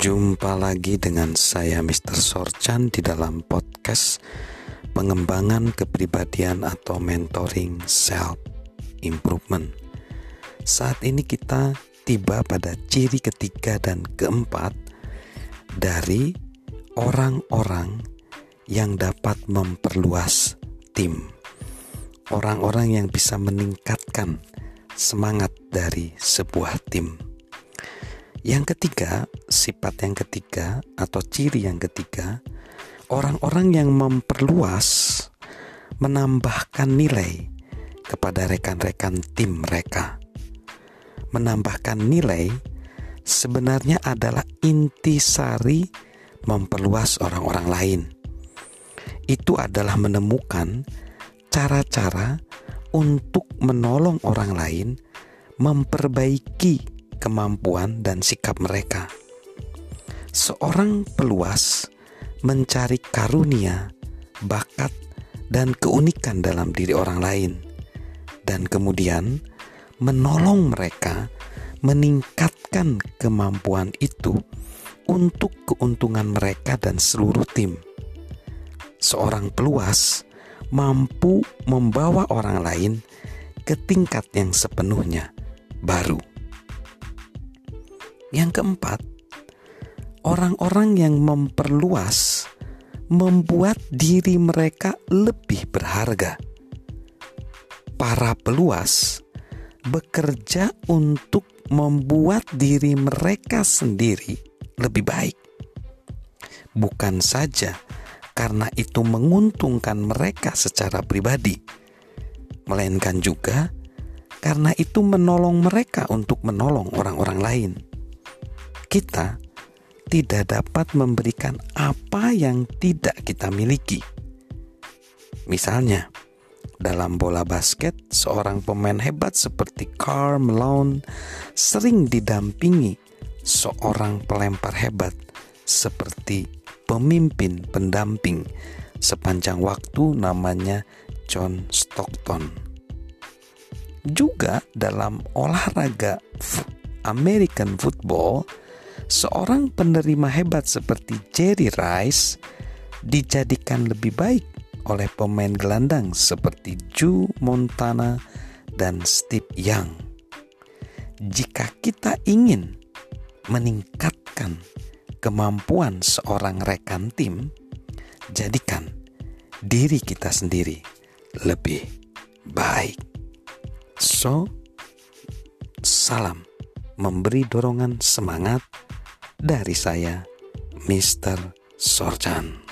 Jumpa lagi dengan saya Mr. Sorchan di dalam podcast pengembangan kepribadian atau mentoring self improvement. Saat ini kita tiba pada ciri ketiga dan keempat dari orang-orang yang dapat memperluas tim. Orang-orang yang bisa meningkatkan semangat dari sebuah tim. Yang ketiga, sifat yang ketiga atau ciri yang ketiga, orang-orang yang memperluas menambahkan nilai kepada rekan-rekan tim mereka. Menambahkan nilai sebenarnya adalah intisari memperluas orang-orang lain. Itu adalah menemukan cara-cara untuk menolong orang lain memperbaiki kemampuan dan sikap mereka. Seorang peluas mencari karunia, bakat, dan keunikan dalam diri orang lain, dan kemudian menolong mereka meningkatkan kemampuan itu untuk keuntungan mereka dan seluruh tim. Seorang peluas mampu membawa orang lain ke tingkat yang sepenuhnya baru. Yang keempat, orang-orang yang memperluas membuat diri mereka lebih berharga. Para peluas bekerja untuk membuat diri mereka sendiri lebih baik, bukan saja karena itu menguntungkan mereka secara pribadi, melainkan juga karena itu menolong mereka untuk menolong orang-orang lain kita tidak dapat memberikan apa yang tidak kita miliki. Misalnya, dalam bola basket, seorang pemain hebat seperti Karl Malone sering didampingi seorang pelempar hebat seperti pemimpin pendamping sepanjang waktu namanya John Stockton. Juga dalam olahraga American football, seorang penerima hebat seperti Jerry Rice dijadikan lebih baik oleh pemain gelandang seperti Joe Montana dan Steve Young. Jika kita ingin meningkatkan kemampuan seorang rekan tim, jadikan diri kita sendiri lebih baik. So, salam memberi dorongan semangat dari saya, Mr. Sorjan.